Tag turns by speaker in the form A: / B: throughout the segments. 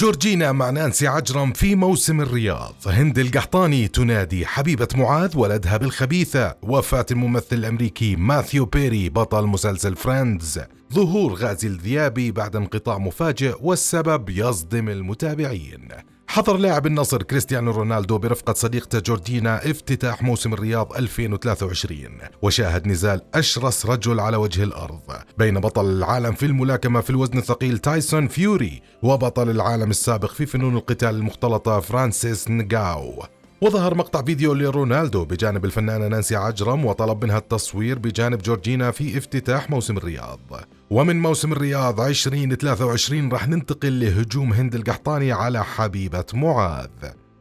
A: جورجينا مع نانسي عجرم في موسم الرياض. هند القحطاني تنادي حبيبة معاذ ولدها بالخبيثة وفاة الممثل الأمريكي ماثيو بيري بطل مسلسل فريندز. ظهور غازي الذيابي بعد انقطاع مفاجئ والسبب يصدم المتابعين. حضر لاعب النصر كريستيانو رونالدو برفقة صديقته جورجينا افتتاح موسم الرياض 2023 وشاهد نزال أشرس رجل على وجه الأرض. بين بطل العالم في الملاكمة في الوزن الثقيل تايسون فيوري وبطل العالم السابق في فنون القتال المختلطة فرانسيس نغانو. وظهر مقطع فيديو لرونالدو بجانب الفنانة نانسي عجرم وطلب منها التصوير بجانب جورجينا في افتتاح موسم الرياض. ومن موسم الرياض 2023 راح ننتقل لهجوم هند القحطاني على حبيبة معاذ.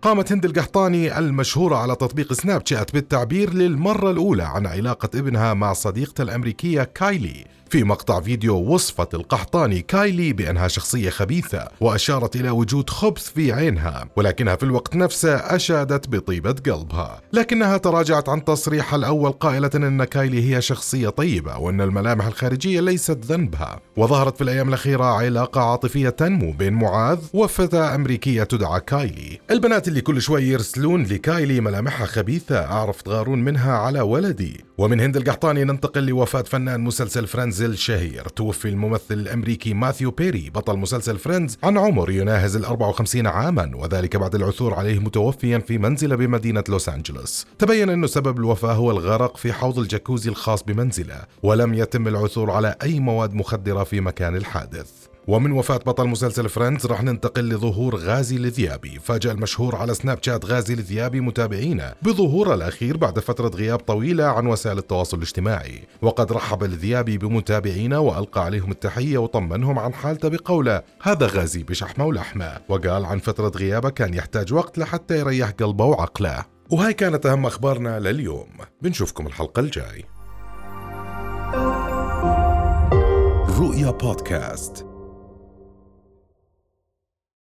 A: قامت هند القحطاني المشهورة على تطبيق سناب شات بالتعبير للمرة الأولى عن علاقة ابنها مع صديقته الأمريكية كايلي. في مقطع فيديو وصفت القحطاني كايلي بأنها شخصية خبيثة وأشارت إلى وجود خبث في عينها ولكنها في الوقت نفسه أشادت بطيبة قلبها. لكنها تراجعت عن تصريحها الأول قائلة أن كايلي هي شخصية طيبة وأن الملامح الخارجية ليست ذنبها. وظهرت في الأيام الأخيرة علاقة عاطفية تنمو بين معاذ وفتاة أمريكية تدعى كايلي. البنات اللي كل شوي يرسلون لكايلي ملامحها خبيثة أعرف تغارون منها على ولدي. ومن هند القحطاني ننتقل لوفاة فنان مسلسل فريندز الشهير. توفي الممثل الأمريكي ماثيو بيري بطل مسلسل فريندز عن عمر يناهز ال 54 عاما وذلك بعد العثور عليه متوفيا في منزله بمدينة لوس أنجلوس. تبين أن سبب الوفاة هو الغرق في حوض الجاكوزي الخاص بمنزله ولم يتم العثور على أي مواد مخدرة في مكان الحادث. ومن وفاة بطل مسلسل فريندز راح ننتقل لظهور غازي الذيابي فاجأ المشهور على سناب شات غازي الذيابي متابعينه بظهوره الأخير بعد فترة غياب طويلة عن وسائل التواصل الاجتماعي. وقد رحب الذيابي بمتابعينه وألقى عليهم التحية وطمنهم عن حالته بقوله هذا غازي بشحمة ولحمة وقال عن فترة غيابه كان يحتاج وقت لحتى يريح قلبه وعقله وهاي كانت أهم أخبارنا لليوم. بنشوفكم الحلقة الجاي. رؤيا بودكاست.